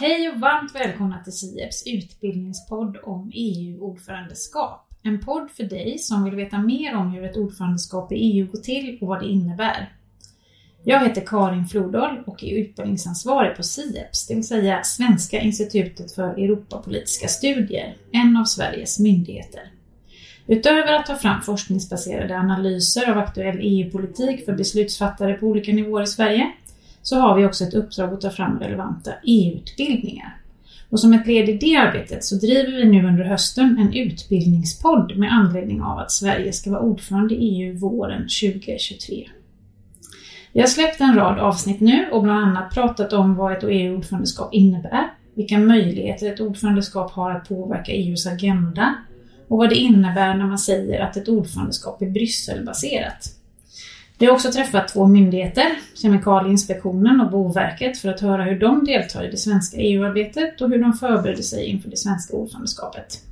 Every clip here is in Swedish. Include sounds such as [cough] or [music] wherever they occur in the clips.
Hej och varmt välkomna till SIEPs utbildningspodd om EU-ordförandeskap. En podd för dig som vill veta mer om hur ett ordförandeskap i EU går till och vad det innebär. Jag heter Karin Flodahl och är utbildningsansvarig på SIEPS, det vill säga Svenska institutet för Europapolitiska studier, en av Sveriges myndigheter. Utöver att ta fram forskningsbaserade analyser av aktuell EU-politik för beslutsfattare på olika nivåer i Sverige så har vi också ett uppdrag att ta fram relevanta EU-utbildningar. Och som ett led i det arbetet så driver vi nu under hösten en utbildningspodd med anledning av att Sverige ska vara ordförande i EU våren 2023. Vi har släppt en rad avsnitt nu och bland annat pratat om vad ett EU-ordförandeskap innebär, vilka möjligheter ett ordförandeskap har att påverka EUs agenda och vad det innebär när man säger att ett ordförandeskap är Brysselbaserat. Vi har också träffat två myndigheter, Kemikalieinspektionen och Boverket, för att höra hur de deltar i det svenska EU-arbetet och hur de förbereder sig inför det svenska ordförandeskapet.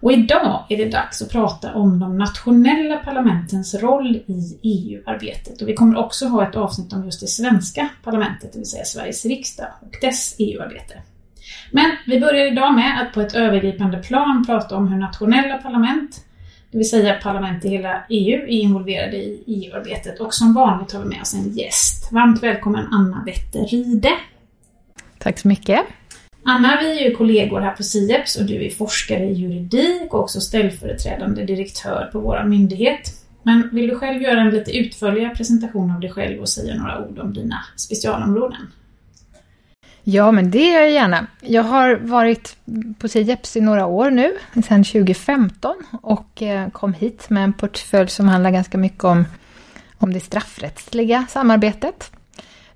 Och idag är det dags att prata om de nationella parlamentens roll i EU-arbetet. Och vi kommer också ha ett avsnitt om just det svenska parlamentet, det vill säga Sveriges riksdag och dess EU-arbete. Men vi börjar idag med att på ett övergripande plan prata om hur nationella parlament, det vill säga parlament i hela EU, är involverade i EU-arbetet. Och som vanligt har vi med oss en gäst. Varmt välkommen Anna Wetteride. Tack så mycket. Anna, vi är ju kollegor här på SIEPS och du är forskare i juridik och också ställföreträdande direktör på vår myndighet. Men vill du själv göra en lite utförligare presentation av dig själv och säga några ord om dina specialområden? Ja, men det gör jag gärna. Jag har varit på SIEPS i några år nu, sedan 2015 och eh, kom hit med en portfölj som handlar ganska mycket om, om det straffrättsliga samarbetet.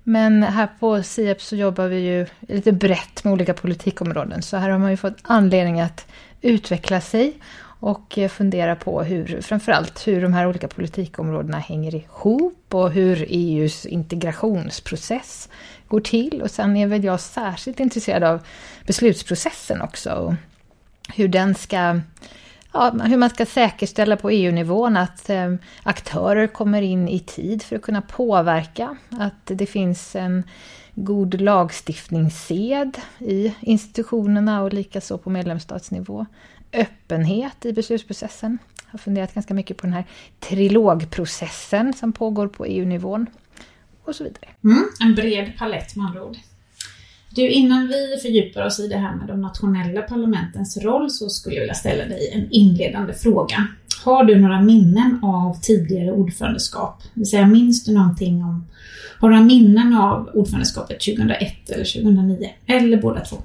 Men här på SIEPS så jobbar vi ju lite brett med olika politikområden, så här har man ju fått anledning att utveckla sig och eh, fundera på hur, framförallt hur de här olika politikområdena hänger ihop och hur EUs integrationsprocess går till. Och sen är väl jag särskilt intresserad av beslutsprocessen också. Och hur den ska ja, hur man ska säkerställa på EU-nivån att eh, aktörer kommer in i tid för att kunna påverka. Att det finns en god lagstiftningssed i institutionerna och likaså på medlemsstatsnivå. Öppenhet i beslutsprocessen. Jag har funderat ganska mycket på den här trilogprocessen som pågår på EU-nivån och så vidare. Mm, en bred palett med andra ord. Du, innan vi fördjupar oss i det här med de nationella parlamentens roll så skulle jag vilja ställa dig en inledande fråga. Har du några minnen av tidigare ordförandeskap? Det vill säga, minns du någonting om... Har du några minnen av ordförandeskapet 2001 eller 2009? Eller båda två?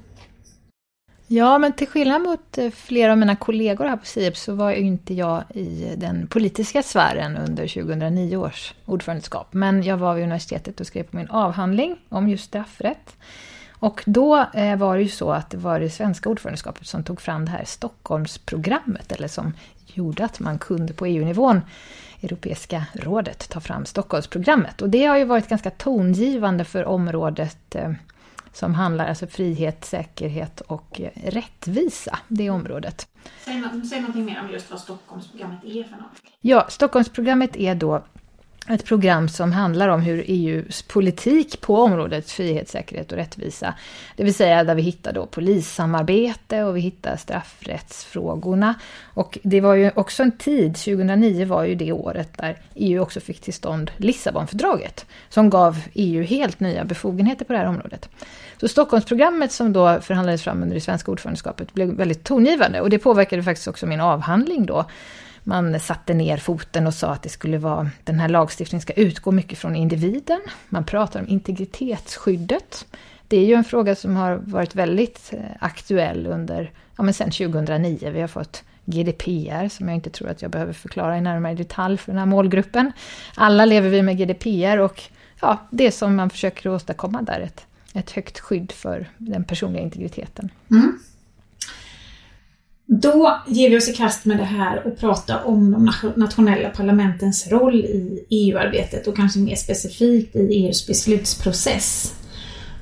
Ja, men till skillnad mot eh, flera av mina kollegor här på SIEP så var ju inte jag i den politiska sfären under 2009 års ordförandeskap. Men jag var vid universitetet och skrev på min avhandling om just straffrätt. Och då eh, var det ju så att det var det svenska ordförandeskapet som tog fram det här Stockholmsprogrammet, eller som gjorde att man kunde på EU-nivån, Europeiska rådet, ta fram Stockholmsprogrammet. Och det har ju varit ganska tongivande för området eh, som handlar alltså frihet, säkerhet och rättvisa, det området. Säg, säg någonting mer om just vad Stockholmsprogrammet är för något. Ja, Stockholmsprogrammet är då ett program som handlar om hur EUs politik på området frihet, säkerhet och rättvisa, det vill säga där vi hittar då polissamarbete och vi hittar straffrättsfrågorna. Och det var ju också en tid, 2009 var ju det året där EU också fick till stånd Lissabonfördraget, som gav EU helt nya befogenheter på det här området. Så Stockholmsprogrammet som då förhandlades fram under det svenska ordförandeskapet blev väldigt tongivande och det påverkade faktiskt också min avhandling då man satte ner foten och sa att det skulle vara, den här lagstiftningen ska utgå mycket från individen. Man pratar om integritetsskyddet. Det är ju en fråga som har varit väldigt eh, aktuell under, ja men sen 2009. Vi har fått GDPR, som jag inte tror att jag behöver förklara i närmare detalj för den här målgruppen. Alla lever vi med GDPR och ja, det som man försöker åstadkomma där, ett, ett högt skydd för den personliga integriteten. Mm. Då ger vi oss i kast med det här och pratar om de nationella parlamentens roll i EU-arbetet och kanske mer specifikt i EUs beslutsprocess.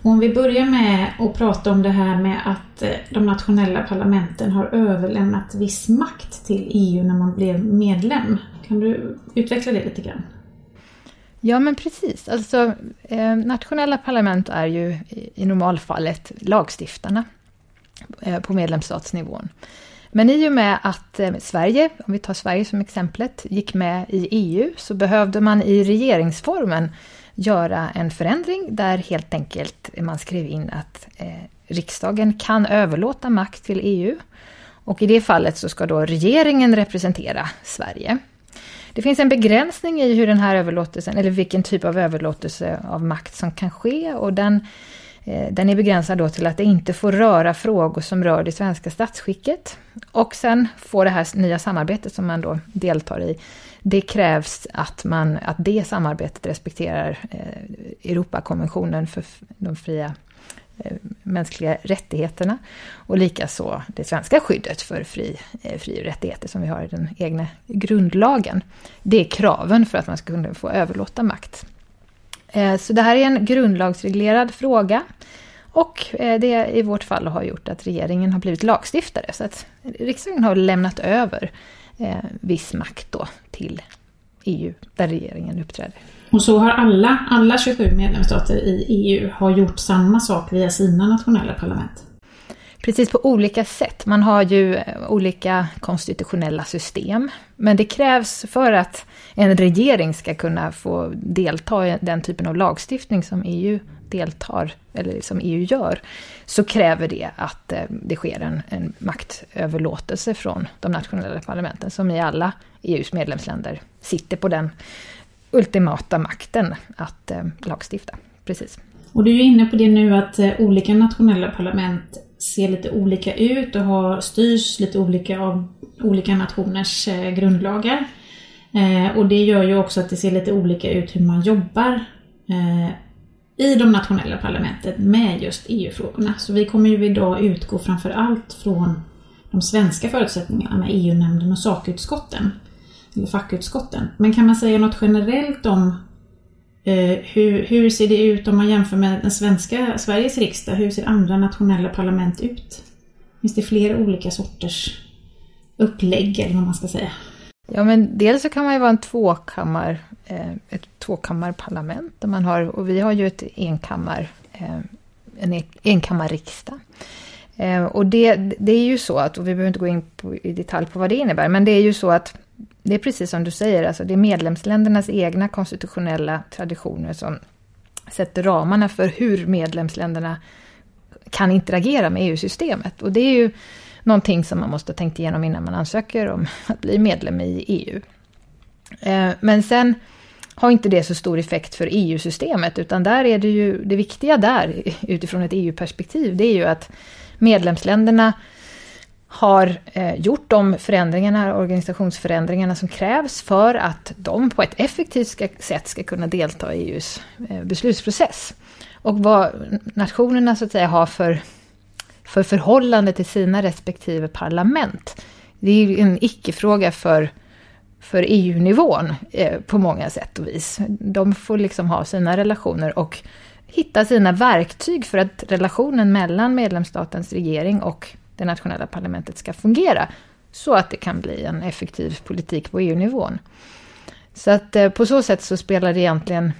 Och om vi börjar med att prata om det här med att eh, de nationella parlamenten har överlämnat viss makt till EU när man blev medlem. Kan du utveckla det lite grann? Ja, men precis. Alltså, eh, nationella parlament är ju i, i normalfallet lagstiftarna eh, på medlemsstatsnivån. Men i och med att eh, Sverige, om vi tar Sverige som exemplet, gick med i EU så behövde man i regeringsformen göra en förändring där helt enkelt man skrev in att eh, riksdagen kan överlåta makt till EU. Och i det fallet så ska då regeringen representera Sverige. Det finns en begränsning i hur den här överlåtelsen, eller vilken typ av överlåtelse av makt som kan ske och den, Eh, den är begränsad då till att det inte får röra frågor som rör det svenska statsskicket. Och sen får det här nya samarbetet som man då deltar i, det krävs att, man, att det samarbetet respekterar eh, Europakonventionen för de fria eh, mänskliga rättigheterna och likaså det svenska skyddet för fri, fri och rättigheter som vi har i den egna grundlagen. Det är kraven för att man ska kunna få överlåta makt. Eh, så det här är en grundlagsreglerad fråga. Och eh, det i vårt fall har gjort att regeringen har blivit lagstiftare. Så att riksdagen har lämnat över eh, viss makt då till EU, där regeringen uppträder. Och så har alla, alla 27 medlemsstater i EU har gjort samma sak via sina nationella parlament. Precis på olika sätt. Man har ju eh, olika konstitutionella system. Men det krävs för att en regering ska kunna få delta i den typen av lagstiftning som EU deltar, eller som EU gör, så kräver det att eh, det sker en, en maktöverlåtelse från de nationella parlamenten, som i alla EUs medlemsländer sitter på den ultimata makten att eh, lagstifta. Precis. Och du är inne på det nu att eh, olika nationella parlament ser lite olika ut och har, styrs lite olika av olika nationers eh, grundlagar. Eh, och det gör ju också att det ser lite olika ut hur man jobbar eh, i de nationella parlamenten med just EU-frågorna. Så vi kommer ju idag utgå framför allt från de svenska förutsättningarna med EU-nämnden och sakutskotten eller fackutskotten. Men kan man säga något generellt om eh, hur, hur ser det ut om man jämför med den svenska, Sveriges riksdag? Hur ser andra nationella parlament ut? Finns det flera olika sorters upplägg eller vad man ska säga? Ja, men dels så kan man ju vara en tvåkammar, eh, ett tvåkammarparlament. Där man har, och vi har ju ett enkammar, eh, en enkammarriksdag. Eh, och det, det är ju så att, och vi behöver inte gå in på, i detalj på vad det innebär, men det är ju så att det är precis som du säger, alltså det är medlemsländernas egna konstitutionella traditioner som sätter ramarna för hur medlemsländerna kan interagera med EU-systemet. Och det är ju någonting som man måste ha tänkt igenom innan man ansöker om att bli medlem i EU. Eh, men sen har inte det så stor effekt för EU-systemet, utan där är det ju, det viktiga där, utifrån ett EU-perspektiv, det är ju att medlemsländerna har eh, gjort de förändringarna, organisationsförändringarna som krävs för att de på ett effektivt ska, sätt ska kunna delta i EUs eh, beslutsprocess. Och vad nationerna så att säga har för, för förhållande till sina respektive parlament. Det är ju en icke-fråga för, för EU-nivån eh, på många sätt och vis. De får liksom ha sina relationer och hitta sina verktyg för att relationen mellan medlemsstatens regering och det nationella parlamentet ska fungera. Så att det kan bli en effektiv politik på EU-nivån. Så att eh, på så sätt så spelar det egentligen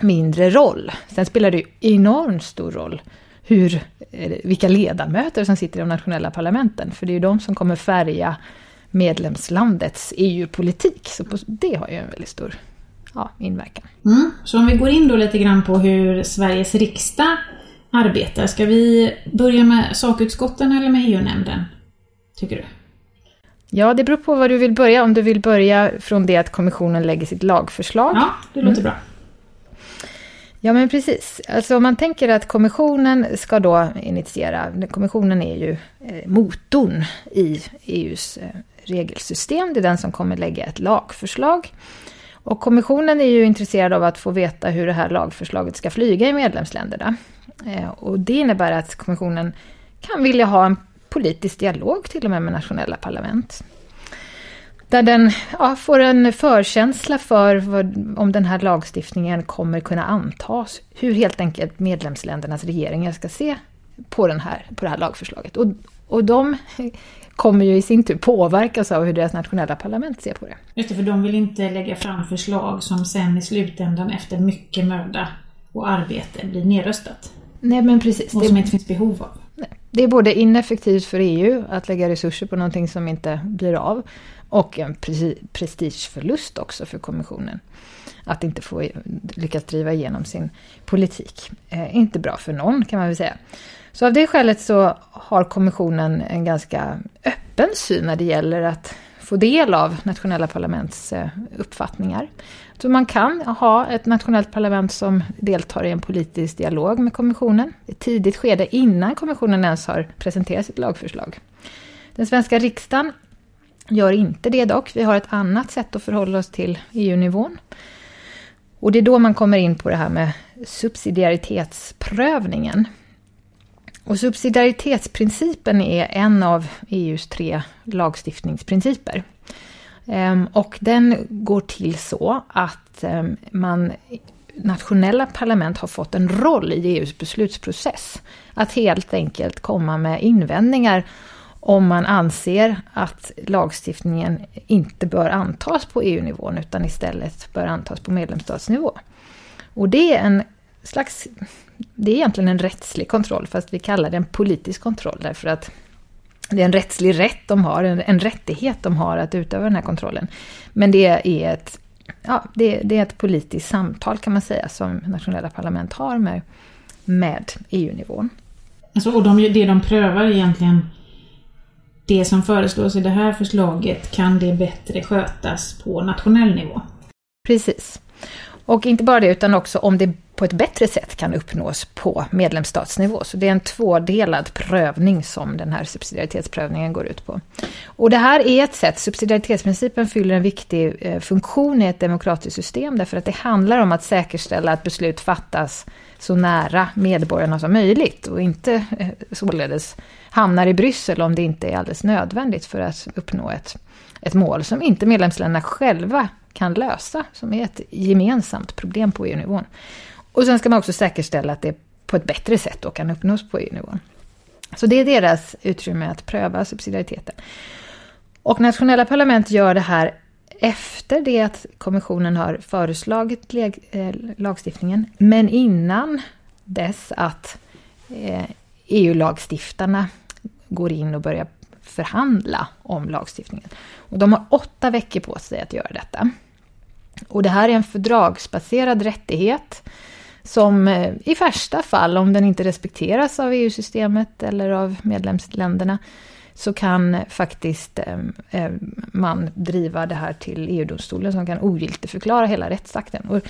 mindre roll. Sen spelar det enormt stor roll hur, eh, vilka ledamöter som sitter i de nationella parlamenten. För det är ju de som kommer färga medlemslandets EU-politik. Så det har ju en väldigt stor ja, inverkan. Mm. Så om vi går in då lite grann på hur Sveriges riksdag arbetar. Ska vi börja med sakutskotten eller med EU-nämnden? Tycker du? Ja, det beror på vad du vill börja. Om du vill börja från det att kommissionen lägger sitt lagförslag. Ja, det låter mm. bra. Ja, men precis. Alltså om man tänker att kommissionen ska då initiera, kommissionen är ju eh, motorn i EUs eh, regelsystem. Det är den som kommer lägga ett lagförslag. Och kommissionen är ju intresserad av att få veta hur det här lagförslaget ska flyga i medlemsländerna. Eh, och det innebär att kommissionen kan vilja ha en politisk dialog till och med med nationella parlament. Där den ja, får en förkänsla för vad, om den här lagstiftningen kommer kunna antas. Hur helt enkelt medlemsländernas regeringar ska se på, den här, på det här lagförslaget. Och, Och de kommer ju i sin tur påverkas av hur deras nationella parlament ser på det. Just det, för de vill inte lägga fram förslag som sen i slutändan efter mycket möda och arbete blir nedröstat. Nej men precis. Och som det inte finns behov av. Det är både ineffektivt för EU att lägga resurser på någonting som inte blir av och en prestigeförlust också för kommissionen. Att inte få lyckas driva igenom sin politik. Eh, inte bra för någon kan man väl säga. Så av det skälet så har kommissionen en ganska öppen syn när det gäller att få del av nationella parlaments eh, uppfattningar. Så man kan ha ett nationellt parlament som deltar i en politisk dialog med kommissionen. i Ett tidigt skede innan kommissionen ens har presenterat sitt lagförslag. Den svenska riksdagen gör inte det dock. Vi har ett annat sätt att förhålla oss till EU-nivån. Och det är då man kommer in på det här med subsidiaritetsprövningen. Och subsidiaritetsprincipen är en av EUs tre lagstiftningsprinciper. Ehm, och den går till så att ehm, man nationella parlament har fått en roll i EUs beslutsprocess. Att helt enkelt komma med invändningar om man anser att lagstiftningen inte bör antas på EU-nivån utan istället bör antas på medlemsstatsnivå. Och det är en slags, det är egentligen en rättslig kontroll fast vi kallar det en politisk kontroll därför att det är en rättslig rätt de har, en, en rättighet de har att utöva den här kontrollen. Men det är ett, ja, det, det är ett politiskt samtal kan man säga som nationella parlament har med, med EU-nivån. Alltså, och de, det de prövar egentligen det som föreslås i det här förslaget, kan det bättre skötas på nationell nivå? Precis. Och inte bara det, utan också om det på ett bättre sätt kan uppnås på medlemsstatsnivå. Så det är en tvådelad prövning som den här subsidiaritetsprövningen går ut på. Och det här är ett sätt, subsidiaritetsprincipen fyller en viktig eh, funktion i ett demokratiskt system, därför att det handlar om att säkerställa att beslut fattas så nära medborgarna som möjligt och inte eh, således hamnar i Bryssel om det inte är alldeles nödvändigt för att uppnå ett, ett mål som inte medlemsländerna själva kan lösa, som är ett gemensamt problem på EU-nivån. Och sen ska man också säkerställa att det på ett bättre sätt då kan uppnås på EU-nivån. Så det är deras utrymme att pröva subsidiariteten. Och nationella parlament gör det här efter det att kommissionen har föreslagit eh, lagstiftningen, men innan dess att eh, e EU-lagstiftarna går in och börjar förhandla om lagstiftningen. Och de har åtta veckor på sig att göra detta. Och det här är en fördragsbaserad rättighet som eh, i värsta fall, om den inte respekteras av EU-systemet eller av medlemsländerna, så kan eh, faktiskt eh, eh, man driva det här till EU-domstolen som kan ogiltigförklara hela rättsakten. Och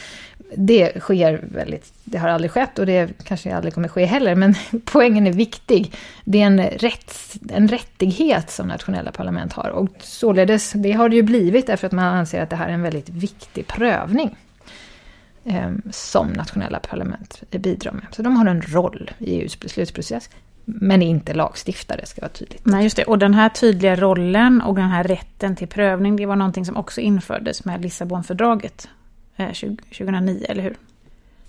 det sker väldigt, det har aldrig skett och det kanske aldrig kommer ske heller, men [laughs] poängen är viktig. Det är en, rätts, en rättighet som nationella parlament har och således, det har det ju blivit därför att man anser att det här är en väldigt viktig prövning som nationella parlament bidrar med. Så de har en roll i EUs beslutsprocess. Men inte lagstiftare, ska vara tydligt. Nej, just det. Och den här tydliga rollen och den här rätten till prövning, det var någonting som också infördes med Lissabonfördraget 2009, eh, eller hur?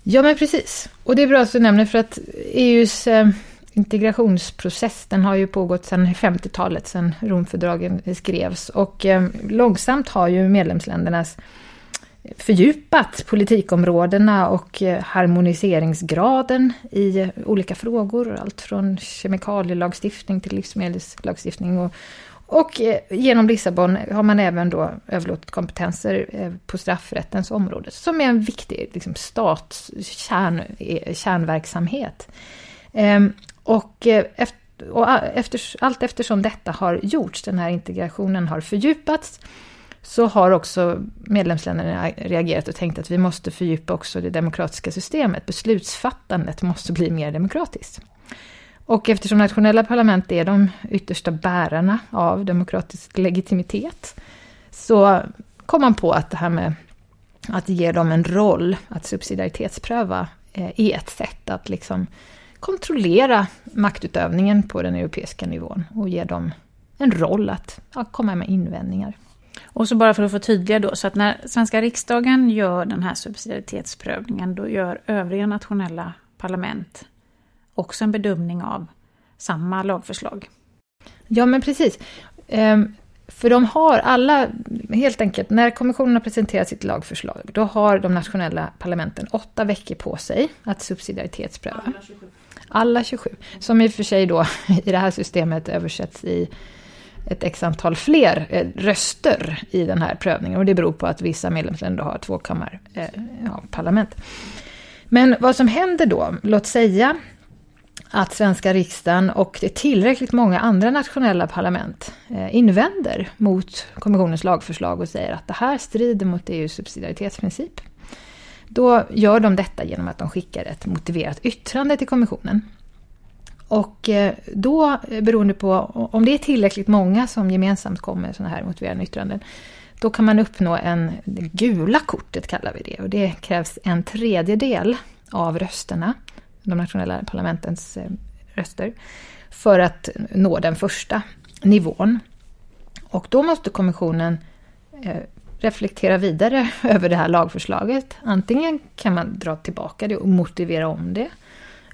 Ja, men precis. Och det är bra att du nämner, för att EUs eh, integrationsprocess, den har ju pågått sedan 50-talet, sedan Romfördragen skrevs. Och eh, långsamt har ju medlemsländernas fördjupat politikområdena och eh, harmoniseringsgraden i olika frågor. Allt från kemikalielagstiftning till livsmedelslagstiftning. Och, och eh, genom Lissabon har man även då överlåtit kompetenser eh, på straffrättens område, som är en viktig liksom, stats kärn, kärnverksamhet. Ehm, och, efter, och efter, allt eftersom detta har gjorts, den här integrationen har fördjupats, så har också medlemsländerna reagerat och tänkt att vi måste fördjupa också det demokratiska systemet. Beslutsfattandet måste bli mer demokratiskt. Och eftersom nationella parlament är de yttersta bärarna av demokratisk legitimitet så kom man på att det här med att ge dem en roll, att subsidiaritetspröva, eh, är ett sätt att liksom kontrollera maktutövningen på den europeiska nivån och ge dem en roll att ja, komma med invändningar. Och så bara för att få tydliga då, så att när svenska riksdagen gör den här subsidiaritetsprövningen, då gör övriga nationella parlament också en bedömning av samma lagförslag. Ja, men precis. Ehm, för de har alla, helt enkelt, när kommissionen har presenterat sitt lagförslag, då har de nationella parlamenten åtta veckor på sig att subsidiaritetspröva. Alla 27. Alla 27. Som i och för sig då [laughs] i det här systemet översätts i ett x antal fler eh, röster i den här prövningen. Och det beror på att vissa medlemsländer har tvåkammarparlament. Eh, Men vad som händer då, låt säga att svenska riksdagen och tillräckligt många andra nationella parlament eh, invänder mot kommissionens lagförslag och säger att det här strider mot EUs subsidiaritetsprincip. Då gör de detta genom att de skickar ett motiverat yttrande till kommissionen. Och eh, då, eh, beroende på om det är tillräckligt många som gemensamt kommer med sådana här motiverande yttranden, då kan man uppnå en, det gula kortet kallar vi det. Och det krävs en tredjedel av rösterna, de nationella parlamentens eh, röster, för att nå den första nivån. Och då måste kommissionen reflektera vidare [laughs] över det här lagförslaget. Antingen kan man dra tillbaka det och motivera om det.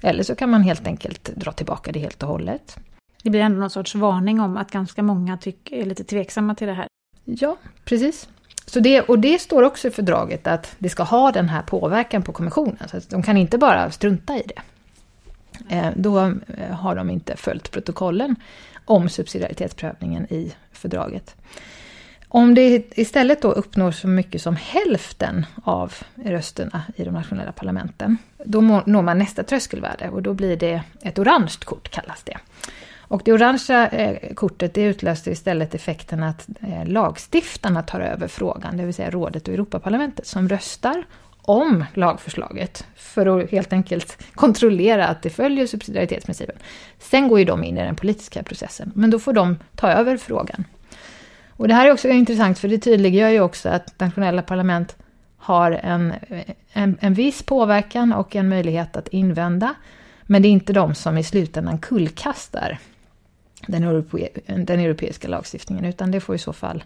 Eller så kan man helt enkelt dra tillbaka det helt och hållet. Det blir ändå någon sorts varning om att ganska många tycker, är lite tveksamma till det här. Ja, precis. Så det, och det står också i fördraget att det ska ha den här påverkan på kommissionen. Så de kan inte bara strunta i det. Eh, då eh, har de inte följt protokollen om subsidiaritetsprövningen i fördraget. Om det istället då uppnår så mycket som hälften av rösterna i de nationella parlamenten, då når man nästa tröskelvärde och då blir det ett orange kort kallas det. Och det orangea eh, kortet det utlöser istället effekten att eh, lagstiftarna tar över frågan, det vill säga rådet och Europaparlamentet som röstar om lagförslaget för att helt enkelt kontrollera att det följer subsidiaritetsprincipen. Sen går ju de in i den politiska processen, men då får de ta över frågan. Och det här är också intressant för det tydliggör ju också att nationella parlament har en, en, en viss påverkan och en möjlighet att invända. Men det är inte de som i slutändan kullkastar den, europe, den europeiska lagstiftningen, utan det får i så fall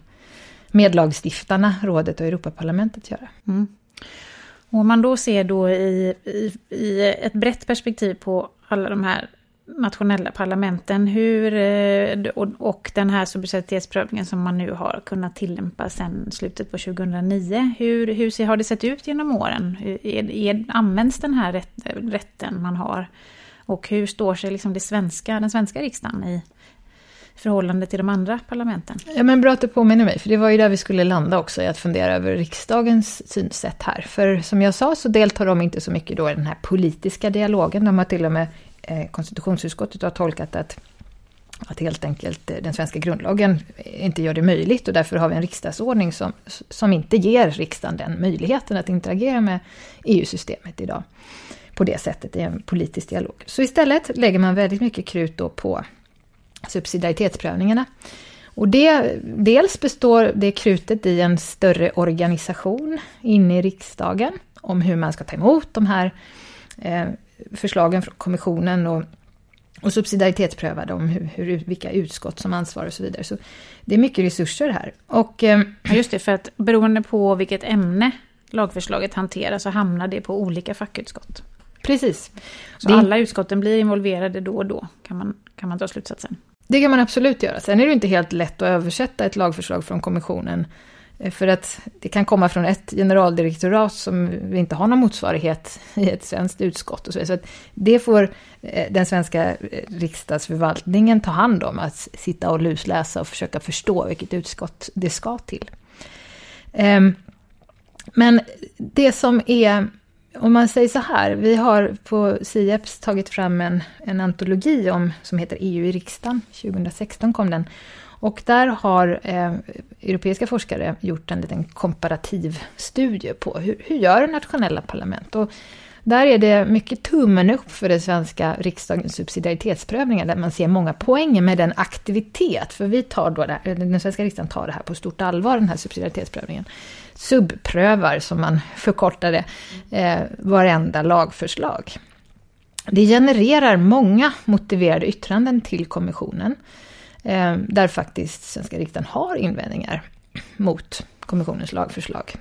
medlagstiftarna, rådet och Europaparlamentet göra. Mm. Och om man då ser då i, i, i ett brett perspektiv på alla de här nationella parlamenten hur, eh, och den här subsidiaritetsprövningen som man nu har kunnat tillämpa sedan slutet på 2009. Hur, hur har det sett ut genom åren? Är, är, används den här rätt, rätten man har? Och hur står sig liksom det svenska, den svenska riksdagen i förhållande till de andra parlamenten? Ja, men bra att du påminner mig, för det var ju där vi skulle landa också, i att fundera över riksdagens synsätt här. För som jag sa så deltar de inte så mycket då i den här politiska dialogen. De har till och med Eh, konstitutionsutskottet har tolkat att, att helt enkelt eh, den svenska grundlagen inte gör det möjligt och därför har vi en riksdagsordning som, som inte ger riksdagen den möjligheten att interagera med EU-systemet idag på det sättet i en politisk dialog. Så istället lägger man väldigt mycket krut då på subsidiaritetsprövningarna. Och det, dels består det krutet i en större organisation inne i riksdagen om hur man ska ta emot de här eh, förslagen från kommissionen och, och subsidiaritetspröva dem, hur, hur, vilka utskott som ansvarar och så vidare. Så det är mycket resurser här. Och, eh, Just det, för att beroende på vilket ämne lagförslaget hanterar så hamnar det på olika fackutskott. Precis. Så det... alla utskotten blir involverade då och då, kan man, kan man dra slutsatsen. Det kan man absolut göra. Sen är det inte helt lätt att översätta ett lagförslag från kommissionen Eh, för att det kan komma från ett generaldirektorat som vi inte har någon motsvarighet i ett svenskt utskott. Och så, så att det får eh, den svenska eh, riksdagsförvaltningen ta hand om, att sitta och lusläsa och försöka förstå vilket utskott det ska till. Ehm, men det som är, om man säger så här, vi har på SIEPS tagit fram en, en antologi om, som heter EU i riksdagen, 2016 kom den. Och där har eh, europeiska forskare gjort en liten komparativ studie på hur, hur gör nationella parlament? Och där är det mycket tummen upp för den svenska riksdagens subsidiaritetsprövningar, där man ser många poänger med den aktivitet, för vi tar då det, här, den svenska riksdagen tar det här på stort allvar, den här subsidiaritetsprövningen. Subprövar, som man [laughs] förkortar det, eh, varenda lagförslag. Det genererar många motiverade yttranden till kommissionen. Eh, där faktiskt svenska riksdagen har invändningar mot kommissionens lagförslag.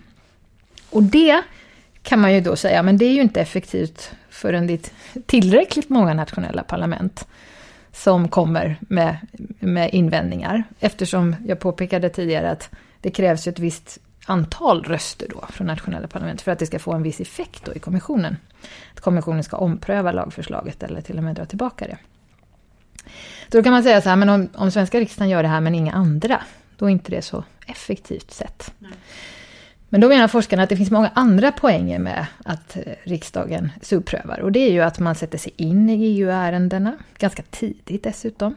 Och det kan man ju då säga, men det är ju inte effektivt förrän det är tillräckligt många nationella parlament som kommer med, med invändningar. Eftersom jag påpekade tidigare att det krävs ett visst antal röster då från nationella parlament för att det ska få en viss effekt då i kommissionen. Att kommissionen ska ompröva lagförslaget eller till och med dra tillbaka det. Så då kan man säga så här, men om, om svenska riksdagen gör det här men inga andra, då är inte det så effektivt sett. Nej. Men då menar forskarna att det finns många andra poänger med att eh, riksdagen subprövar. Och det är ju att man sätter sig in i EU-ärendena, ganska tidigt dessutom.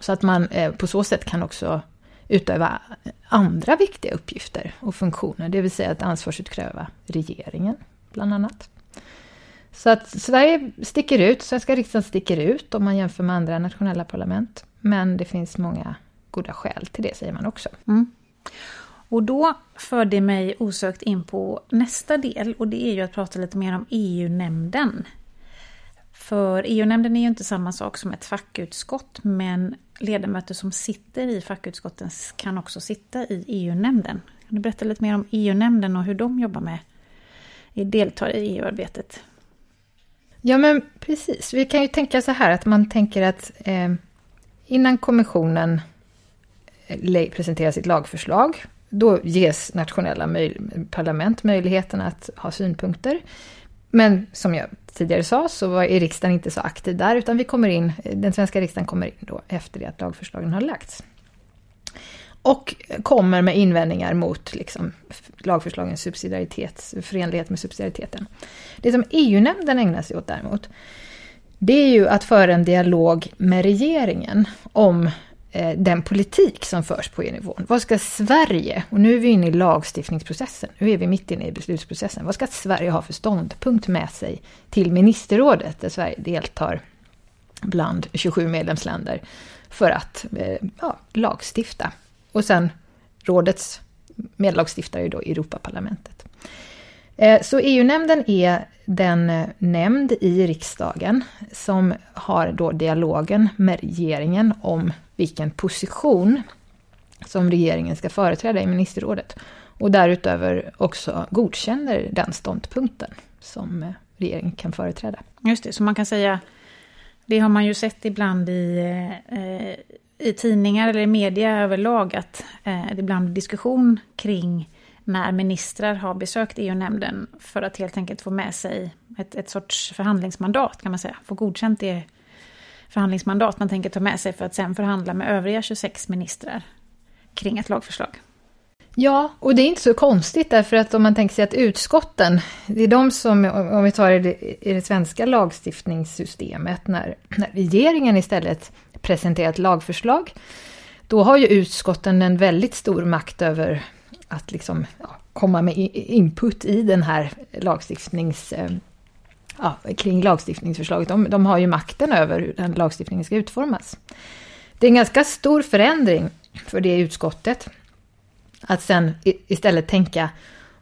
Så att man eh, på så sätt kan också utöva andra viktiga uppgifter och funktioner, det vill säga att ansvarsutkräva regeringen, bland annat. Så att Sverige sticker ut, svenska riksdagen sticker ut om man jämför med andra nationella parlament. Men det finns många goda skäl till det, säger man också. Mm. Och då för det mig osökt in på nästa del och det är ju att prata lite mer om EU-nämnden. För EU-nämnden är ju inte samma sak som ett fackutskott men ledamöter som sitter i fackutskotten kan också sitta i EU-nämnden. Kan du berätta lite mer om EU-nämnden och hur de jobbar med, deltar i EU-arbetet? Ja men precis, vi kan ju tänka så här att man tänker att eh, innan kommissionen eh, presenterar sitt lagförslag då ges nationella möj parlament möjligheten att ha synpunkter. Men som jag tidigare sa så var riksdagen inte så aktiv där utan vi kommer in, den svenska riksdagen kommer in då efter det att lagförslagen har lagts. Och kommer med invändningar mot liksom, lagförslagens subsidiaritets, förenlighet med subsidiariteten. Det som EU-nämnden ägnar sig åt däremot, det är ju att föra en dialog med regeringen om eh, den politik som förs på EU-nivån. Vad ska Sverige, och nu är vi inne i lagstiftningsprocessen, nu är vi mitt inne i beslutsprocessen, vad ska Sverige ha för ståndpunkt med sig till ministerrådet, där Sverige deltar bland 27 medlemsländer, för att eh, ja, lagstifta. Och sen rådets medlagstiftare är då Europaparlamentet. Eh, så EU-nämnden är den eh, nämnd i riksdagen som har då dialogen med regeringen om vilken position som regeringen ska företräda i ministerrådet. Och därutöver också godkänner den ståndpunkten som eh, regeringen kan företräda. Just det, så man kan säga, det har man ju sett ibland i, eh, i tidningar eller i media överlag, att eh, det ibland diskussion kring när ministrar har besökt EU-nämnden för att helt enkelt få med sig ett, ett sorts förhandlingsmandat kan man säga, få godkänt det förhandlingsmandat man tänker ta med sig för att sen förhandla med övriga 26 ministrar kring ett lagförslag. Ja, och det är inte så konstigt därför att om man tänker sig att utskotten, det är de som, om vi tar det i det svenska lagstiftningssystemet, när, när regeringen istället presentera ett lagförslag, då har ju utskotten en väldigt stor makt över att liksom ja, komma med input i den här lagstiftnings eh, ja, kring lagstiftningsförslaget. De, de har ju makten över hur den lagstiftningen ska utformas. Det är en ganska stor förändring för det utskottet. Att sen istället tänka,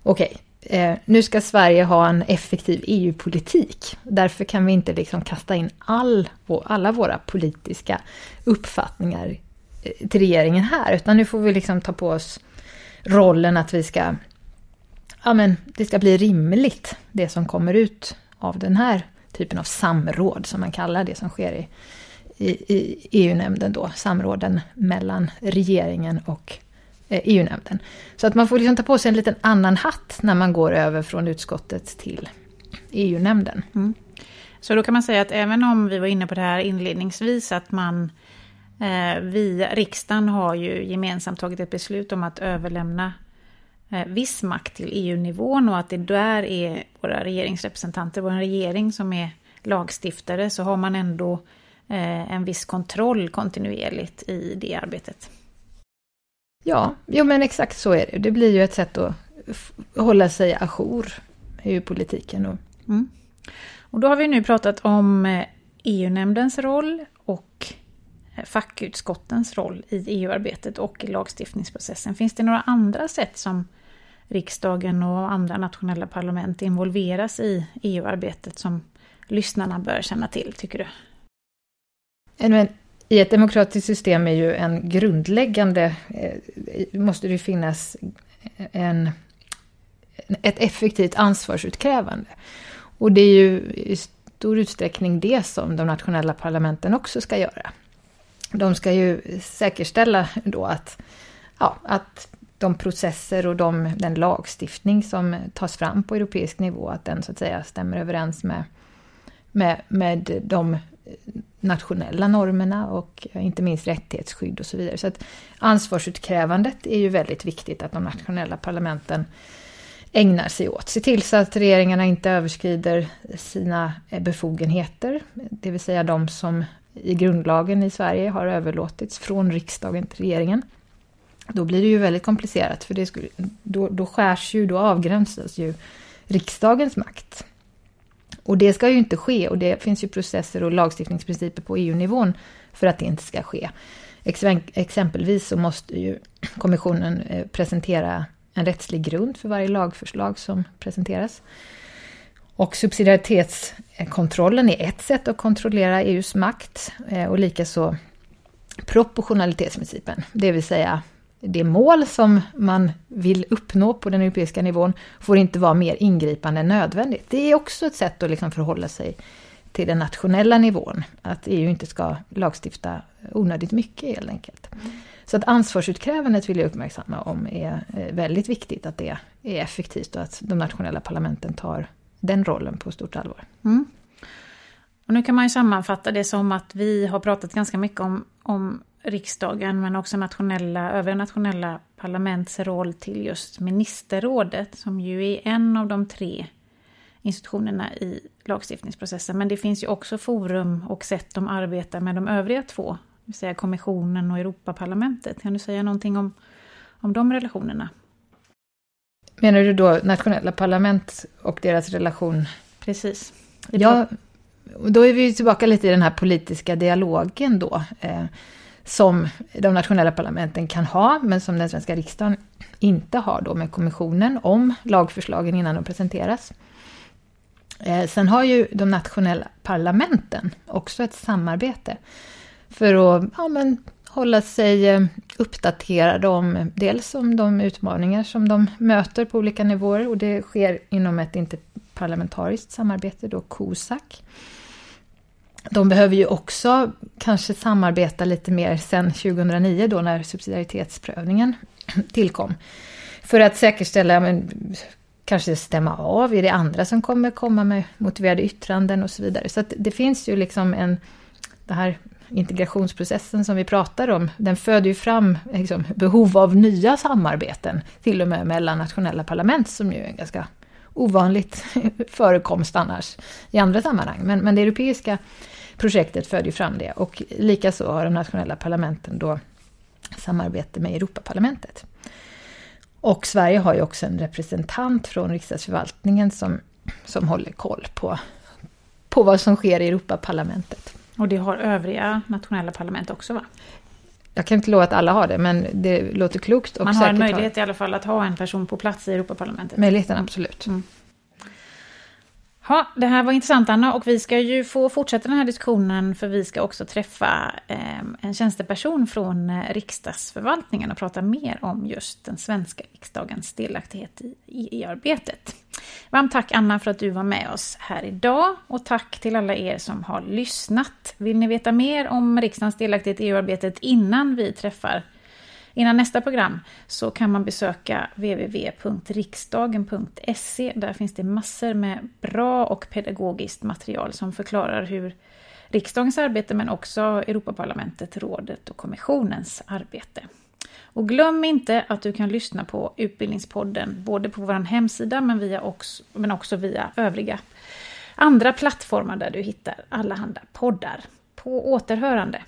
okej, okay, eh, nu ska Sverige ha en effektiv EU-politik. Därför kan vi inte liksom kasta in all, alla våra politiska uppfattningar eh, till regeringen här, utan nu får vi liksom ta på oss rollen att vi ska, ja men det ska bli rimligt, det som kommer ut av den här typen av samråd som man kallar det som sker i, i, i EU-nämnden då, samråden mellan regeringen och Eh, e EU-nämnden. Så att man får liksom ta på sig en liten annan hatt när man går över från utskottet till EU-nämnden. Mm. Så då kan man säga att även om vi var inne på det här inledningsvis att man eh, vi, riksdagen har ju gemensamt tagit ett beslut om att överlämna Eh, viss makt till EU-nivån och att det där är våra regeringsrepresentanter, vår regering som är lagstiftare, så har man ändå eh, en viss kontroll kontinuerligt i det arbetet. Ja, jo men exakt så är det. Det blir ju ett sätt att hålla sig ajour i politiken. Och... Mm. och då har vi nu pratat om EU-nämndens eh, e roll och fackutskottens roll i EU-arbetet och i lagstiftningsprocessen. Finns det några andra sätt som riksdagen och andra nationella parlament involveras i EU-arbetet som lyssnarna bör känna till, tycker du? I ett demokratiskt system är ju en grundläggande, eh, måste det finnas en, ett effektivt ansvarsutkrävande. Och det är ju i stor utsträckning det som de nationella parlamenten också ska göra. De ska ju säkerställa då att, ja, att de processer och de, den lagstiftning som tas fram på europeisk nivå, att den så att säga stämmer överens med, med, med de nationella normerna och eh, inte minst rättighetsskydd och så vidare. Så att ansvarsutkrävandet är ju väldigt viktigt att de nationella parlamenten ägnar sig åt. Se till så att regeringarna inte överskrider sina eh, befogenheter, det vill säga de som i grundlagen i Sverige har överlåtits från riksdagen till regeringen. Då blir det ju väldigt komplicerat, för det skulle, då, då skärs ju, då avgränsas ju riksdagens makt. Och det ska ju inte ske och det finns ju processer och lagstiftningsprinciper på EU-nivån för att det inte ska ske. Exempelvis så måste ju kommissionen eh, presentera en rättslig grund för varje lagförslag som presenteras. Och subsidiaritetskontrollen är ett sätt att kontrollera EUs makt eh, och likaså proportionalitetsprincipen, det vill säga det mål som man vill uppnå på den europeiska nivån får inte vara mer ingripande än nödvändigt. Det är också ett sätt att liksom förhålla sig till den nationella nivån, att EU inte ska lagstifta onödigt mycket helt enkelt. Så att ansvarsutkrävandet vill jag uppmärksamma om är eh, väldigt viktigt, att det är effektivt och att de nationella parlamenten tar den rollen på stort allvar. Mm. Och nu kan man ju sammanfatta det som att vi har pratat ganska mycket om, om riksdagen men också nationella, övriga nationella parlaments roll till just ministerrådet som ju är en av de tre institutionerna i lagstiftningsprocessen. Men det finns ju också forum och sätt de arbetar med de övriga två, det vill säga kommissionen och Europaparlamentet. Kan du säga någonting om, om de relationerna? Menar du då nationella parlament och deras relation? Precis. Ja, då är vi tillbaka lite i den här politiska dialogen då. Som de nationella parlamenten kan ha, men som den svenska riksdagen inte har då med kommissionen om lagförslagen innan de presenteras. Eh, sen har ju de nationella parlamenten också ett samarbete för att ja, men, hålla sig eh, uppdaterade om dels om de utmaningar som de möter på olika nivåer och det sker inom ett interparlamentariskt samarbete, då COSAC. De behöver ju också kanske samarbeta lite mer sen 2009 då när subsidiaritetsprövningen tillkom. För att säkerställa, men, kanske stämma av, är det andra som kommer komma med motiverade yttranden och så vidare. Så att det finns ju liksom en, det här integrationsprocessen som vi pratar om, den föder ju fram liksom, behov av nya samarbeten, till och med mellan nationella parlament, som ju är en ganska ovanligt [laughs] förekomst annars i andra sammanhang. Men, men det europeiska projektet föder ju fram det. Och likaså har de nationella parlamenten då samarbete med Europaparlamentet. Och Sverige har ju också en representant från riksdagsförvaltningen som, som håller koll på, på vad som sker i Europaparlamentet. Och det har övriga nationella parlament också va? Jag kan inte lova att alla har det, men det låter klokt. Och Man har en möjlighet har... i alla fall att ha en person på plats i Europaparlamentet. Möjligheten, absolut. Mm. Ja, det här var intressant Anna och vi ska ju få fortsätta den här diskussionen för vi ska också träffa eh, en tjänsteperson från eh, riksdagsförvaltningen och prata mer om just den svenska riksdagens delaktighet i EU-arbetet. Varmt tack Anna för att du var med oss här idag och tack till alla er som har lyssnat. Vill ni veta mer om riksdagens delaktighet i EU-arbetet innan vi träffar Innan nästa program så kan man besöka www.riksdagen.se. Där finns det massor med bra och pedagogiskt material som förklarar hur riksdagens arbete men också Europaparlamentet, rådet och kommissionens arbete. Och glöm inte att du kan lyssna på Utbildningspodden både på vår hemsida men, via också, men också via övriga andra plattformar där du hittar allehanda poddar. På återhörande!